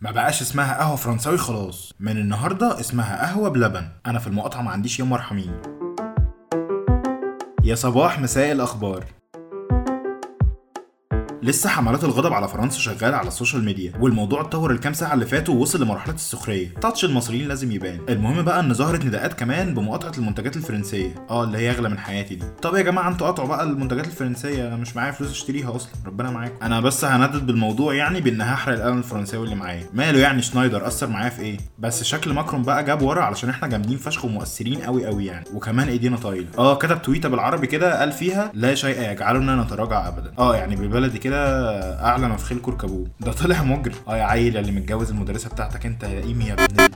ما بقاش اسمها قهوة فرنساوي خلاص. من النهاردة اسمها قهوة بلبن. أنا في المقاطعة ما عنديش يا أمه ارحميني صباح مساء الأخبار. لسه حملات الغضب على فرنسا شغالة على ال social media والموضوع اتطور الكام ساعة اللي فاتوا ووصل لمرحلة السخرية. touch المصريين لازم يبان. المهم بقى إن ظهرت نداءات كمان بمقاطعة المنتجات الفرنسية. آه اللي هي أغلى من حياتي دي. طب يا جماعة أنتوا قاطعوا بقى المنتجات الفرنسية أنا مش معايا فلوس أشتريها أصلا. ربنا معاكم. أنا بس هندد بالموضوع يعني بأن هحرق القلم الفرنساوي اللي معايا. ماله يعني شنايدر أثر معايا في إيه؟ بس شكل ماكرون بقى جاب ورا علشان إحنا جامدين فشخ ومؤثرين قوي قوي يعني. وكمان ايدينا طايلة. آه كتب تويتة بالعربي كده قال فيها لا شيء يجعلنا نتراجع ابدا. آه يعني بالبلدي كده أعلى ما فخيلكوا اركبوه ده طلع مجرم. آه يا عيل اللي متجوز المدرسة بتاعتك أنت يا إيمي يا ابن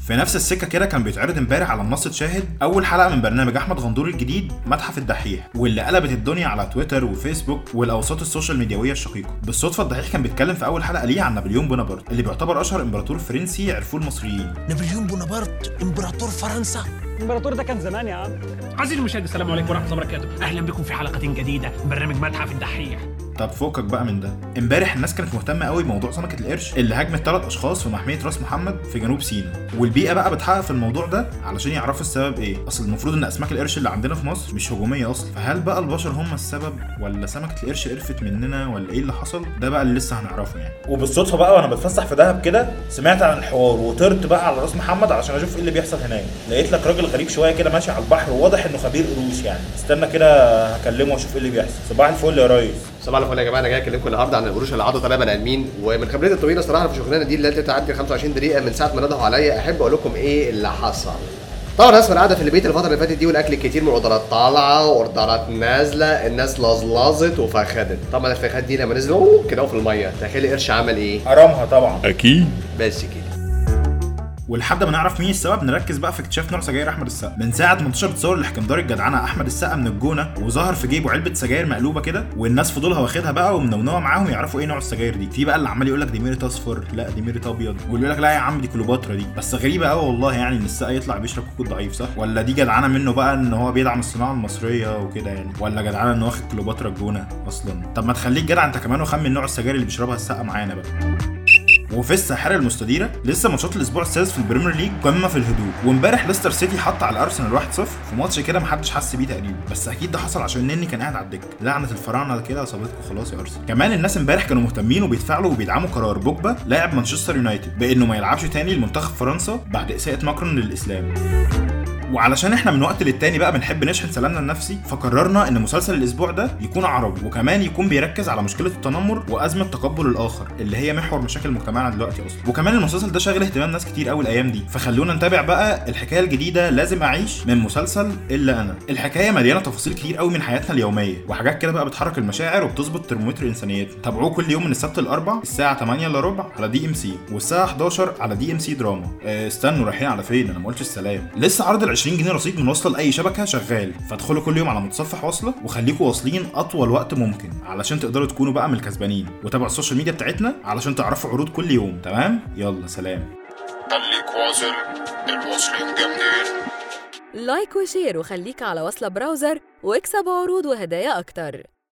في نفس السكة كده كان بيتعرض امبارح على منصة شاهد أول حلقة من برنامج أحمد غندور الجديد متحف الدحيح واللي قلبت الدنيا على تويتر وفيسبوك والأوساط ال social ميديوية الشقيقة. بالصدفة الدحيح كان بيتكلم في أول حلقة ليه عن نابليون بونابرت اللي بيعتبر أشهر إمبراطور فرنسي عرفوه المصريين. نابليون بونابرت إمبراطور فرنسا؟ الامبراطور ده كان زمان يا عم. عزيزي المشاهد السلام عليكم ورحمة الله وبركاته. أهلا بكم في حلقة جديدة من برنامج متحف الدحيح. طب فوقك بقى من ده. امبارح الناس كانت مهتمة قوي بموضوع سمكة القرش اللي هاجمت ثلاث أشخاص في محمية راس محمد في جنوب سيناء. والبيئة بقى بتحقق في الموضوع ده علشان يعرفوا السبب إيه. أصل المفروض إن أسماك القرش اللي عندنا في مصر مش هجومية أصلا. فهل بقى البشر هم السبب ولا سمكة القرش قرفت مننا ولا إيه اللي حصل؟ ده بقى اللي لسه هنعرفه يعني. وبالصدفة بقى وأنا بتفسح في دهب كده سمعت عن الحوار وطرت بقى على راس محمد علشان أشوف إيه اللي بيحصل هناك. لقيت لك راجل غريب شوية كده ماشي على البحر وواضح إنه خبير قروش يعني. استنى كده هكلمه وأشوف إيه اللي بيحصل. صباح الفل يا ريس. صباح الفل يا جماعة أنا جاي أكلمكم النهارده عن القروش اللي عضوا ثلاث بني ادمين ومن خبرتي الطويلة صراحة في الشغلانه دي اللي تعدي 25 دقيقة من ساعة ما ندهوا عليا أحب أقول لكم إيه اللي حصل. طبعا الناس من القعده في البيت الفترة اللي فاتت دي والأكل الكتير من أوردرات طالعة واوردرات نازلة الناس لزلزت وفخدت. طبعا الفخاد دي لما نزلوا كده في المية. تخيل القرش عمل إيه؟ حرامها طبعا. بس كده. ولحد ما نعرف مين السبب نركز بقى في اكتشاف نوع سجاير أحمد السقا. من ساعة ما انتشرت صور الحكمدار الجدعنة أحمد السقا من الجونة وظهر في جيبه علبة سجاير مقلوبة كده والناس فضولها واخدها بقى ومنونوه معاهم يعرفوا إيه نوع السجاير دي. في بقى اللي عمال يقول لك دي ميريت اصفر لا دي ميريت ابيض واللي يقول لك لا يا عم دي كليوباترا دي. بس غريبة قوي والله يعني إن السقا يطلع بيشرب كوكو ضعيف صح؟ ولا دي جدعنة منه بقى إن هو بيدعم الصناعة المصرية وكده يعني؟ ولا جدعنة إن واخد كليوباترا الجونة أصلا؟ طب ما تخليك جدع أنت كمان وخمن نوع السجاير اللي بيشربها السقا معانا بقى. وفي الساحره المستديرة لسه ماتشات الأسبوع السادس في ال Premier League قمة في الهدوء. وإمبارح ليستر سيتي حط على الأرسنال 1-0 في ماتش كده محدش حس بيه تقريبا. بس أكيد ده حصل عشان النني كان قاعد على الدكة. لعنة الفراعنة كده اصابتكم خلاص يا أرسنال. كمان الناس إمبارح كانوا مهتمين وبيتفاعلوا وبيدعموا قرار بوجبا لاعب مانشستر يونايتد بأنه ما يلعبش تاني لمنتخب فرنسا بعد إساءة ماكرون للإسلام. وعلشان إحنا من وقت للتاني بقى بنحب نشحن سلامنا النفسي فقررنا إن مسلسل الأسبوع ده يكون عربي وكمان يكون بيركز على مشكلة التنمر وأزمة تقبل الآخر اللي هي محور مشاكل مجتمعنا دلوقتي أصلا. وكمان المسلسل ده شاغل اهتمام ناس كتير قوي الأيام دي. فخلونا نتابع بقى الحكاية الجديدة لازم أعيش من مسلسل إلا أنا. الحكاية مليانة تفاصيل كتير قوي من حياتنا اليومية وحاجات كده بقى بتحرك المشاعر وبتظبط ترمومتر إنسانيتنا. تابعوه كل يوم من السبت الأربع الساعة 8 الا ربع على DMC والساعة 11 على DMC دراما. آه استنوا رايحين على فين؟ أنا ما قلتش السلام. لسه عرض ال 20 جنيه رصيد من وصله لاي شبكة شغال. فادخلوا كل يوم على متصفح وصله وخليكم واصلين أطول وقت ممكن علشان تقدروا تكونوا بقى من الكسبانين وتابعوا ال social media بتاعتنا علشان تعرفوا عروض كل يوم. تمام؟ يلا سلام. خليك واصل الواصلين جامدين. like و share وخليك على وصلة browser واكسب عروض وهدايا أكتر.